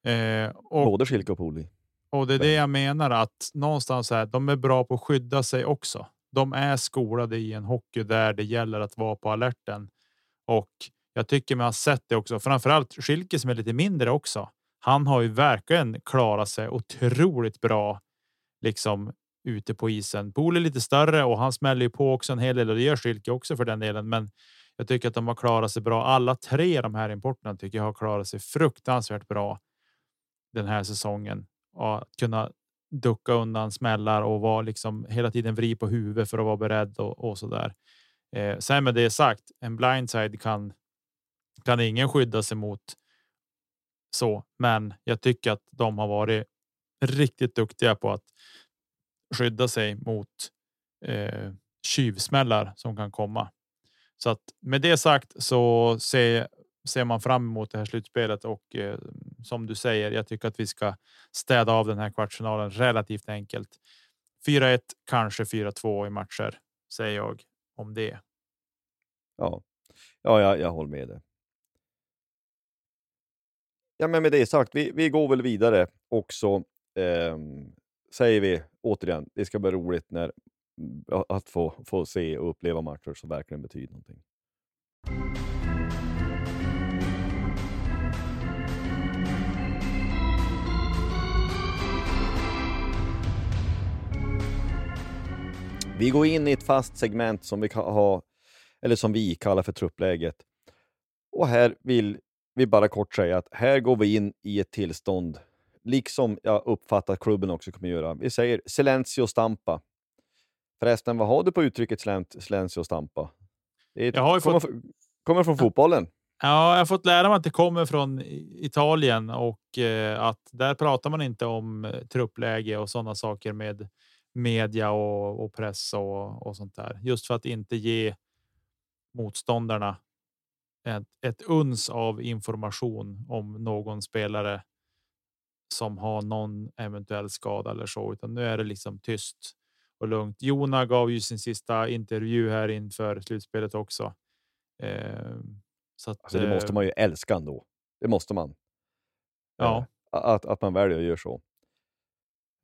Eh, och, Både Schilke och Poli. Och det är det jag menar att någonstans här. De är bra på att skydda sig också. De är skolade i en hockey där det gäller att vara på alerten och jag tycker man har sett det också. Framförallt Schilke som är lite mindre också. Han har ju verkligen klarat sig otroligt bra liksom ute på isen. Pool är lite större och han smäller ju på också en hel del och det gör Schilke också för den delen. Men jag tycker att de har klarat sig bra. Alla tre de här importerna tycker jag har klarat sig fruktansvärt bra den här säsongen och att kunna ducka undan smällar och vara liksom hela tiden vri på huvudet för att vara beredd och, och så där. Eh, sen med det sagt, en blindside kan kan ingen skydda sig mot. Så, men jag tycker att de har varit riktigt duktiga på att skydda sig mot eh, tjuvsmällar som kan komma. Så att med det sagt så ser ser man fram emot det här slutspelet och eh, som du säger, jag tycker att vi ska städa av den här kvartsfinalen relativt enkelt. 4-1, kanske 4-2 i matcher säger jag om det. Ja, ja jag, jag håller med dig. Ja, men med det sagt, vi, vi går väl vidare också. Eh, säger vi återigen, det ska bli roligt när, att få, få se och uppleva matcher som verkligen betyder någonting. Vi går in i ett fast segment som vi, kan ha, eller som vi kallar för truppläget. Och här vill vi bara kort säga att här går vi in i ett tillstånd, liksom jag uppfattar att klubben också kommer göra. Vi säger silencio stampa. Förresten, vad har du på uttrycket silencio stampa? Det jag har kommer, fått... kommer från fotbollen. Ja, jag har fått lära mig att det kommer från Italien och eh, att där pratar man inte om eh, truppläge och sådana saker med media och, och press och, och sånt där. Just för att inte ge motståndarna ett, ett uns av information om någon spelare som har någon eventuell skada eller så, utan nu är det liksom tyst och lugnt. Jona gav ju sin sista intervju här inför slutspelet också. Eh, så att, alltså det måste man ju älska ändå. Det måste man. Ja. Eh, att, att man väljer att göra så.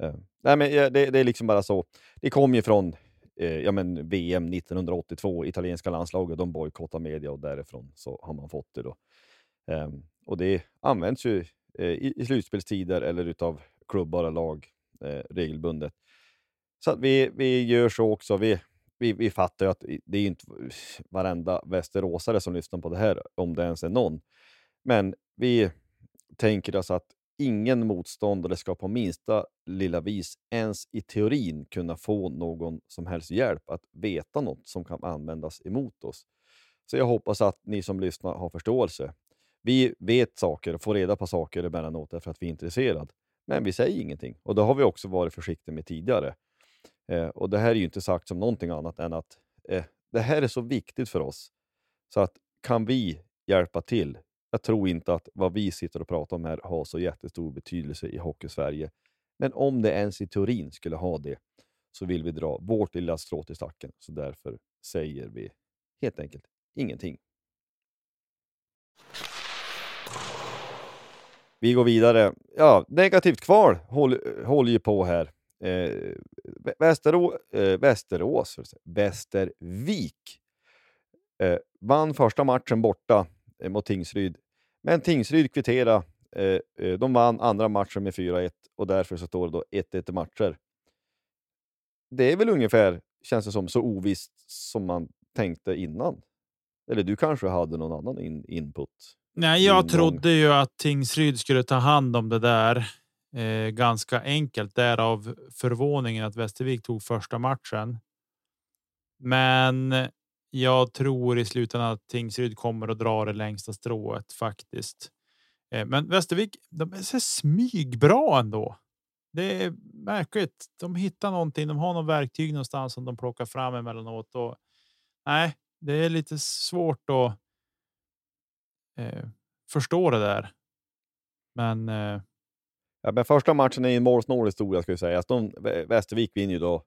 Eh, nej, men det, det, är liksom bara så. Det kom ju från eh, ja, men VM 1982, italienska landslaget, de bojkottade media och därifrån så har man fått det. Då. Eh, och det används ju eh, i, i slutspelstider eller utav klubbar och lag eh, regelbundet. Så att vi, vi gör så också. Vi, vi, vi fattar ju att det är inte varenda västeråsare som lyssnar på det här, om det ens är någon. Men vi tänker oss att ingen motståndare ska på minsta lilla vis, ens i teorin, kunna få någon som helst hjälp att veta något som kan användas emot oss. Så jag hoppas att ni som lyssnar har förståelse. Vi vet saker och får reda på saker emellanåt därför att vi är intresserade. Men vi säger ingenting och det har vi också varit försiktiga med tidigare. Eh, och Det här är ju inte sagt som någonting annat än att eh, det här är så viktigt för oss. Så att kan vi hjälpa till jag tror inte att vad vi sitter och pratar om här har så jättestor betydelse i Hockey-Sverige. Men om det ens i teorin skulle ha det, så vill vi dra vårt lilla strå till stacken. Så därför säger vi helt enkelt ingenting. Vi går vidare. Ja, negativt kval håller eh, ju på här. Eh, Västerå, eh, Västerås, Västervik eh, vann första matchen borta Eh, mot Tingsryd. Men Tingsryd kvitterade. Eh, eh, de vann andra matchen med 4-1 och därför så står det då 1-1 i matcher. Det är väl ungefär, känns det som, så ovisst som man tänkte innan. Eller du kanske hade någon annan in input? Nej, jag trodde ju att Tingsryd skulle ta hand om det där eh, ganska enkelt. Därav förvåningen att Västervik tog första matchen. Men jag tror i slutändan att Tingsryd kommer att dra det längsta strået faktiskt. Eh, men Västervik, de är så smygbra ändå. Det är märkligt. De hittar någonting. De har någon verktyg någonstans som de plockar fram emellanåt. Och, nej, det är lite svårt att eh, förstå det där. Men. Eh, ja, men första matchen är en målsnål historia ska vi säga. Alltså, de, Västervik vinner ju då.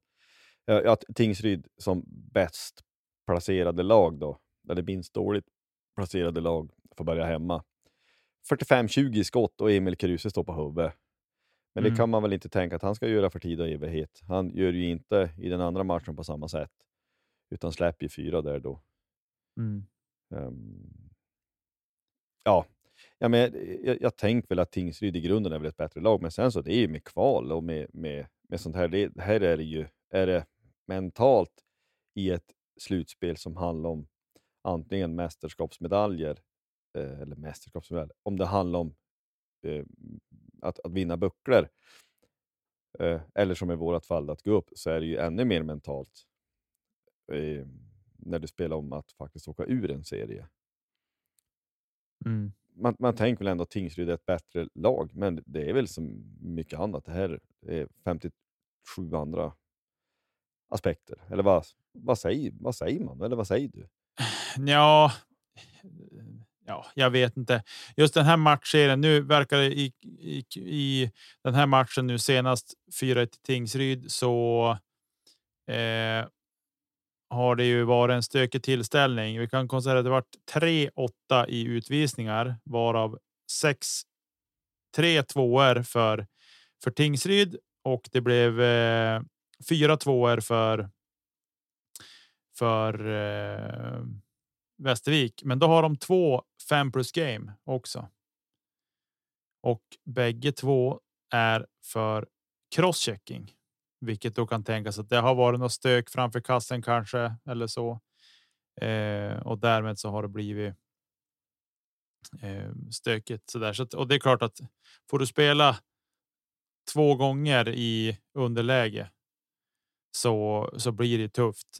Ja, Tingsryd som bäst placerade lag då, eller minst dåligt placerade lag, får börja hemma. 45-20 skott och Emil Kruse står på huvudet. Men mm. det kan man väl inte tänka att han ska göra för tid och evighet. Han gör ju inte i den andra matchen på samma sätt, utan släpper ju fyra där då. Mm. Um, ja, ja men jag, jag tänker väl att Tingsryd i grunden är väl ett bättre lag, men sen så det är ju med kval och med, med, med sånt här, det, här är det ju är det mentalt i ett slutspel som handlar om antingen mästerskapsmedaljer eh, eller mästerskapsmedaljer, om det handlar om eh, att, att vinna bucklor eh, eller som i vårt fall att gå upp, så är det ju ännu mer mentalt eh, när du spelar om att faktiskt åka ur en serie. Mm. Man, man tänker väl ändå att Tingsryd är ett bättre lag, men det är väl som mycket annat. Det här är 57 andra aspekter. Eller vad, vad, säger, vad säger man? Eller vad säger du? Ja, ja, jag vet inte. Just den här matchserien. Nu verkar det i, i, i den här matchen nu senast 4 till Tingsryd så. Eh, har det ju varit en stökig tillställning. Vi kan konstatera att det varit 3-8 i utvisningar, varav 6 tre tvåor för för Tingsryd och det blev eh, fyra tvåor för. För eh, Västervik, men då har de två fem plus game också. Och bägge två är för crosschecking, vilket då kan tänkas att det har varit något stök framför kassen kanske eller så. Eh, och därmed så har det blivit. Eh, stökigt så där så att, och det är klart att får du spela två gånger i underläge så så blir det tufft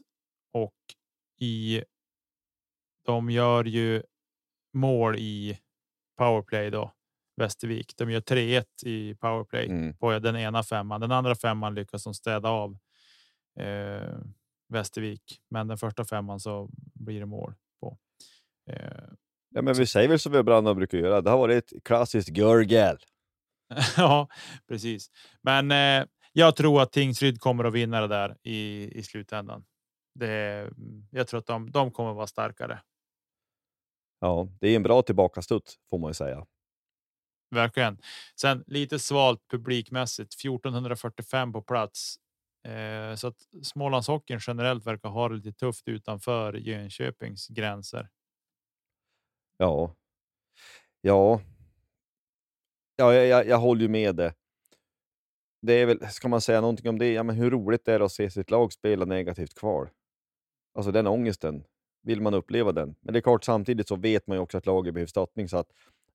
och i. De gör ju mål i powerplay då Västervik. De gör 3-1 i powerplay mm. på den ena femman. Den andra femman lyckas de städa av. Eh, Västervik, men den första femman så blir det mål på. Eh, ja, men vi säger väl som vi ibland brukar göra. Det har varit ett klassiskt Görgel. ja, precis. Men eh, jag tror att Tingsryd kommer att vinna det där i, i slutändan. Det, jag tror att de, de kommer vara starkare. Ja, det är en bra tillbakastutt får man ju säga. Verkligen. Sen lite svalt publikmässigt 1445 på plats. Eh, så att Smålandshockeyn generellt verkar ha det lite tufft utanför Jönköpings gränser. Ja. Ja. Ja, jag, jag, jag håller ju med det. Det är väl, ska man säga någonting om det? Ja, men hur roligt det är att se sitt lag spela negativt kval. Alltså den ångesten. Vill man uppleva den? Men det är klart, samtidigt så vet man ju också att laget behöver stöttning så att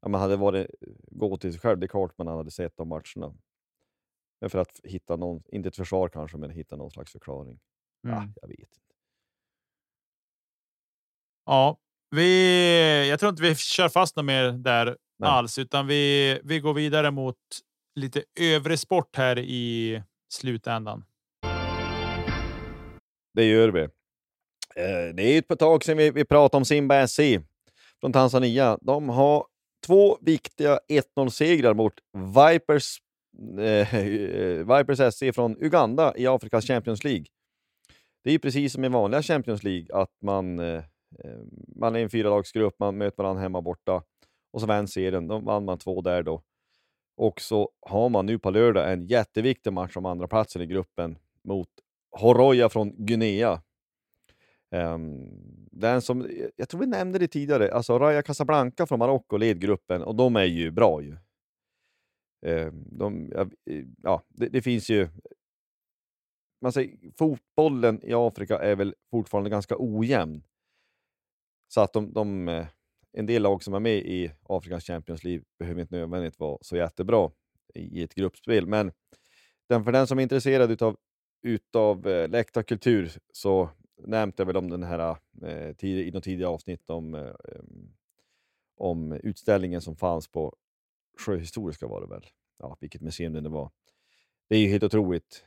ja, man hade varit gå till sig själv. Det är klart man hade sett de matcherna. Men för att hitta någon, inte ett försvar kanske, men hitta någon slags förklaring. Mm. Ja, jag vet inte. Ja, vi, jag tror inte vi kör fast något mer där Nej. alls, utan vi, vi går vidare mot lite övrig sport här i slutändan. Det gör vi. Eh, det är ett tag sedan vi, vi pratade om Simba SC från Tanzania. De har två viktiga 1-0-segrar mot Vipers, eh, Vipers SC från Uganda i Afrikas Champions League. Det är precis som i vanliga Champions League, att man, eh, man är en fyralagsgrupp, man möter varandra hemma borta och så vann serien. Då vann man två där då. Och så har man nu på lördag en jätteviktig match om andra platsen i gruppen mot Horoya från Guinea. Um, den som, jag tror vi nämnde det tidigare, alltså Raja Casablanca från Marocko led gruppen och de är ju bra ju. Um, de, ja, det, det, finns ju... Man säger, fotbollen i Afrika är väl fortfarande ganska ojämn. Så att de, de, eh, en del lag som är med i Afrikas Champions League behöver inte nödvändigt vara så jättebra i ett gruppspel. Men den, för den som är intresserad utav, utav eh, läktarkultur så nämnt jag väl om den här eh, tid, i något tidigare avsnitt om, eh, om utställningen som fanns på Sjöhistoriska var det väl? Ja, vilket museum det var. Det är ju helt otroligt.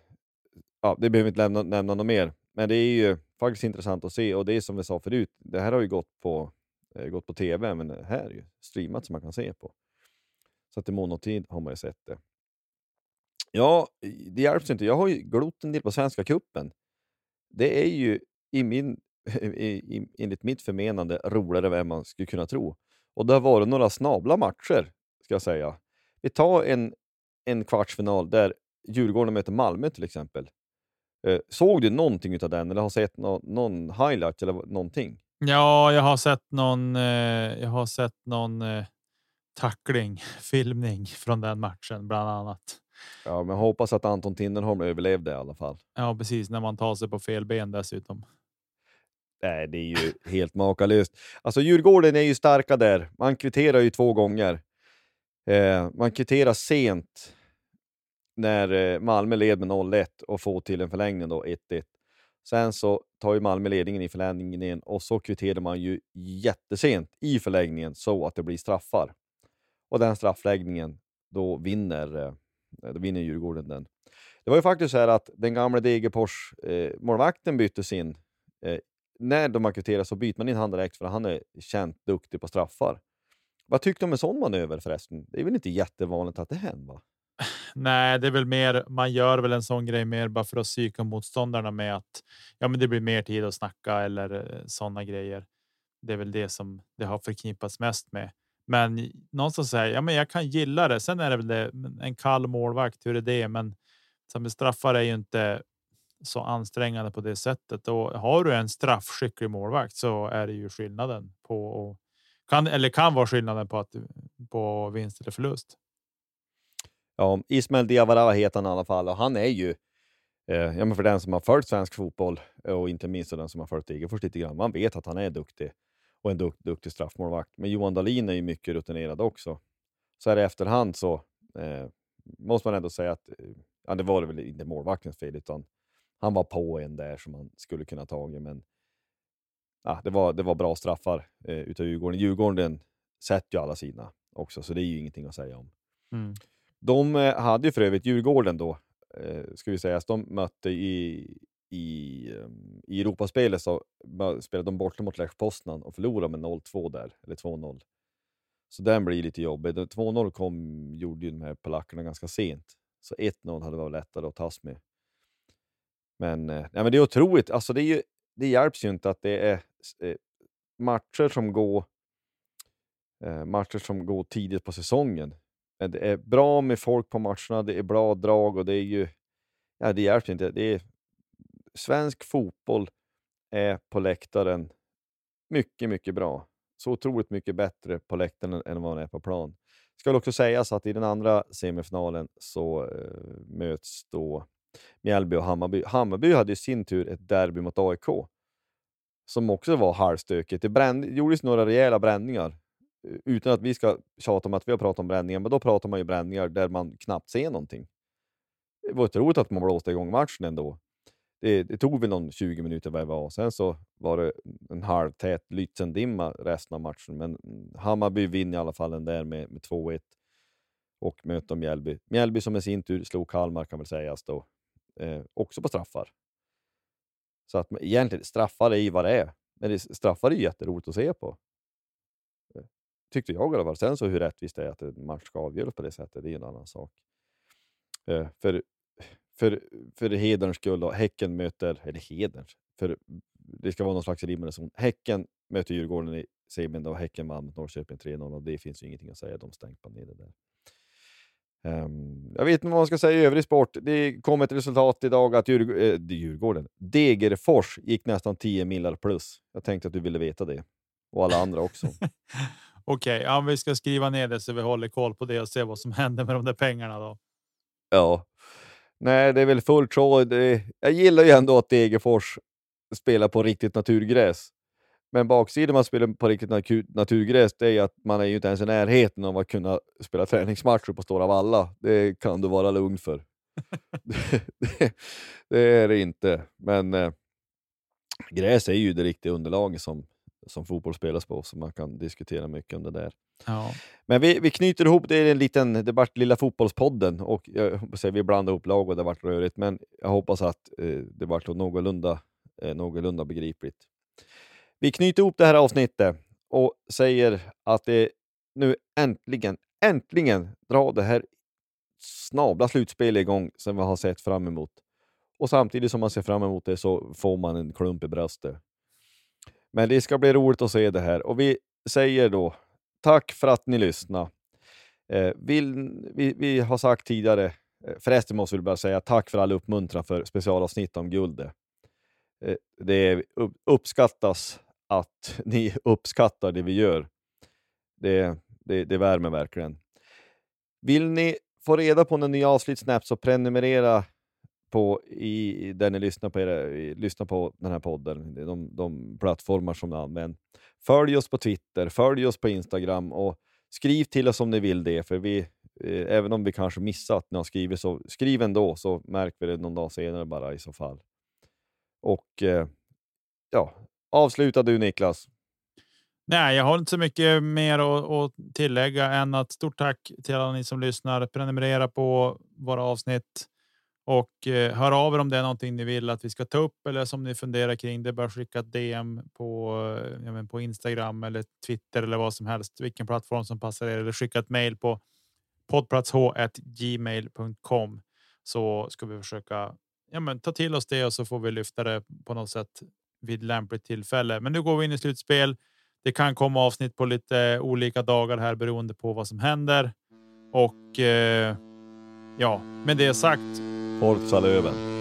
Ja, det behöver vi inte lämna, nämna något mer, men det är ju faktiskt intressant att se och det är som vi sa förut. Det här har ju gått på, eh, gått på tv, men det här är ju streamat som man kan se på. Så att i mån tid har man ju sett det. Ja, det hjälps inte. Jag har ju glott en del på Svenska Kuppen. Det är ju i min, i, enligt mitt förmenande roligare än man skulle kunna tro. Och det har varit några snabla matcher, ska jag säga. Vi tar en, en kvartsfinal där Djurgården möter Malmö till exempel. Eh, såg du någonting av den eller har sett no någon highlight eller någonting? Ja, jag har sett någon. Eh, jag har sett någon eh, tackling, filmning från den matchen bland annat. Ja, men hoppas att Anton Tinnerholm överlevde i alla fall. Ja, precis när man tar sig på fel ben dessutom. Nej, det är ju helt makalöst. Alltså Djurgården är ju starka där. Man kvitterar ju två gånger. Eh, man kvitterar sent när eh, Malmö led med 0-1 och får till en förlängning då 1-1. Sen så tar ju Malmö ledningen i förlängningen igen och så kvitterar man ju jättesent i förlängningen så att det blir straffar. Och den straffläggningen, då vinner, eh, då vinner Djurgården den. Det var ju faktiskt så här att den gamla Degerfors eh, målvakten byttes in eh, när de akutterar så byter man in han direkt för han är känt duktig på straffar. Vad tyckte du om en sån manöver förresten? Det är väl inte jättevanligt att det händer? Va? Nej, det är väl mer. Man gör väl en sån grej mer bara för att psyka motståndarna med att ja, men det blir mer tid att snacka eller eh, sådana grejer. Det är väl det som det har förknippats mest med. Men någonstans säger ja, men jag kan gilla det. Sen är det väl det, en kall målvakt. Hur är det? Men som straffar är ju inte så ansträngande på det sättet. Och har du en straffskicklig målvakt så är det ju skillnaden på kan eller kan vara skillnaden på att på vinst eller förlust. Ja, Ismael Diawara heter han i alla fall och han är ju eh, ja, men för den som har följt svensk fotboll och inte minst den som har följt Degerfors lite grann. Man vet att han är duktig och en dukt, duktig straffmålvakt. Men Johan Dahlin är ju mycket rutinerad också. Så här i efterhand så eh, måste man ändå säga att eh, ja, det var väl inte målvaktens fel, utan han var på en där som man skulle kunna tagit. Men ja, det, var, det var bra straffar eh, utav Djurgården. Djurgården sätter ju alla sina också, så det är ju ingenting att säga om. Mm. De eh, hade ju för övrigt Djurgården då, eh, ska vi säga, de mötte i, i, um, i Europaspelet så spelade de borta mot Lech Poznan och förlorade med 0-2 där, eller 2-0. Så den blir lite jobbig. 2-0 kom, gjorde ju de här polackerna ganska sent, så 1-0 hade varit lättare att tas med. Men, eh, nej, men det är otroligt, alltså det, är ju, det hjälps ju inte att det är eh, matcher som går eh, matcher som går tidigt på säsongen. Eh, det är bra med folk på matcherna, det är bra drag och det är ju... Ja, det hjälps inte. Det är, svensk fotboll är på läktaren mycket, mycket bra. Så otroligt mycket bättre på läktaren än vad den är på plan. Ska också sägas att i den andra semifinalen så eh, möts då Mjällby och Hammarby. Hammarby hade i sin tur ett derby mot AIK som också var halvstökigt. Det bränd, gjordes några rejäla bränningar eh, utan att vi ska tjata om att vi har pratat om bränningar, men då pratar man ju bränningar där man knappt ser någonting. Det var otroligt att man blåste igång matchen ändå. Det, det tog väl någon 20 minuter vad det var. Sen så var det en halvtät Lützendimma resten av matchen, men Hammarby vinner i alla fall den där med, med 2-1 och möter Mjällby. Mjällby som i sin tur slog Kalmar kan väl sägas då, eh, också på straffar. Så att egentligen, straffar är ju vad det är. Men det, straffar är ju jätteroligt att se på eh, tyckte jag i alla fall. Sen så hur rättvist det är att en match ska avgöras på det sättet, det är en annan sak. Eh, för, för, för hederns skull, då, Häcken möter, eller hederns, för det ska vara någon slags rim och Häcken möter Djurgården i semin och Häcken vann mot Norrköping 3-0 och det finns ju ingenting att säga. De stänkte ner det där. Um, jag vet inte vad man ska säga i övrig sport. Det kom ett resultat idag att Djurg äh, Djurgården, Degerfors gick nästan 10 millar plus. Jag tänkte att du ville veta det. Och alla andra också. Okej, okay, ja, vi ska skriva ner det så vi håller koll på det och se vad som händer med de där pengarna då. Ja, nej, det är väl fullt så. Det, jag gillar ju ändå att Degerfors spelar på riktigt naturgräs. Men baksidan man spelar på riktigt naturgräs, det är att man är ju inte ens i närheten av att kunna spela träningsmatcher på Stora Valla. Det kan du vara lugn för. det, det, det, är det inte, men eh, gräs är ju det riktiga underlaget som, som fotboll spelas på, så man kan diskutera mycket om det där. Ja. Men vi, vi knyter ihop, det är en liten, det vart lilla fotbollspodden och jag säga, vi blandar ihop lag och det vart rörigt, men jag hoppas att eh, det vart någorlunda, eh, någorlunda begripligt. Vi knyter ihop det här avsnittet och säger att det nu äntligen, äntligen drar det här snabla slutspelet igång som vi har sett fram emot. Och samtidigt som man ser fram emot det så får man en klump i bröstet. Men det ska bli roligt att se det här och vi säger då tack för att ni lyssnade. Eh, vill, vi, vi, har sagt tidigare, eh, förresten måste vi bara säga tack för all uppmuntran för specialavsnitt om guldet. Eh, det uppskattas att ni uppskattar det vi gör. Det, det, det värmer verkligen. Vill ni få reda på när nya avsnitt så prenumerera på i, där ni lyssnar på, era, lyssnar på den här podden, de, de plattformar som ni använder. Följ oss på Twitter, följ oss på Instagram och skriv till oss om ni vill det, för vi, eh, även om vi kanske missat att ni har skrivit, så skriv ändå så märker vi det någon dag senare bara i så fall. Och eh, ja, avsluta du Niklas. Nej, jag har inte så mycket mer att, tillägga än att stort tack till alla ni som lyssnar. Prenumerera på våra avsnitt och eh, hör av er om det är någonting ni vill att vi ska ta upp eller som ni funderar kring. Det bör skicka ett DM på, eh, på Instagram eller Twitter eller vad som helst, vilken plattform som passar er eller skicka ett mejl på poddplatsh@gmail.com så ska vi försöka ja, men, ta till oss det och så får vi lyfta det på något sätt vid lämpligt tillfälle. Men nu går vi in i slutspel. Det kan komma avsnitt på lite olika dagar här beroende på vad som händer. Och eh, ja, med det sagt. Forza Löven.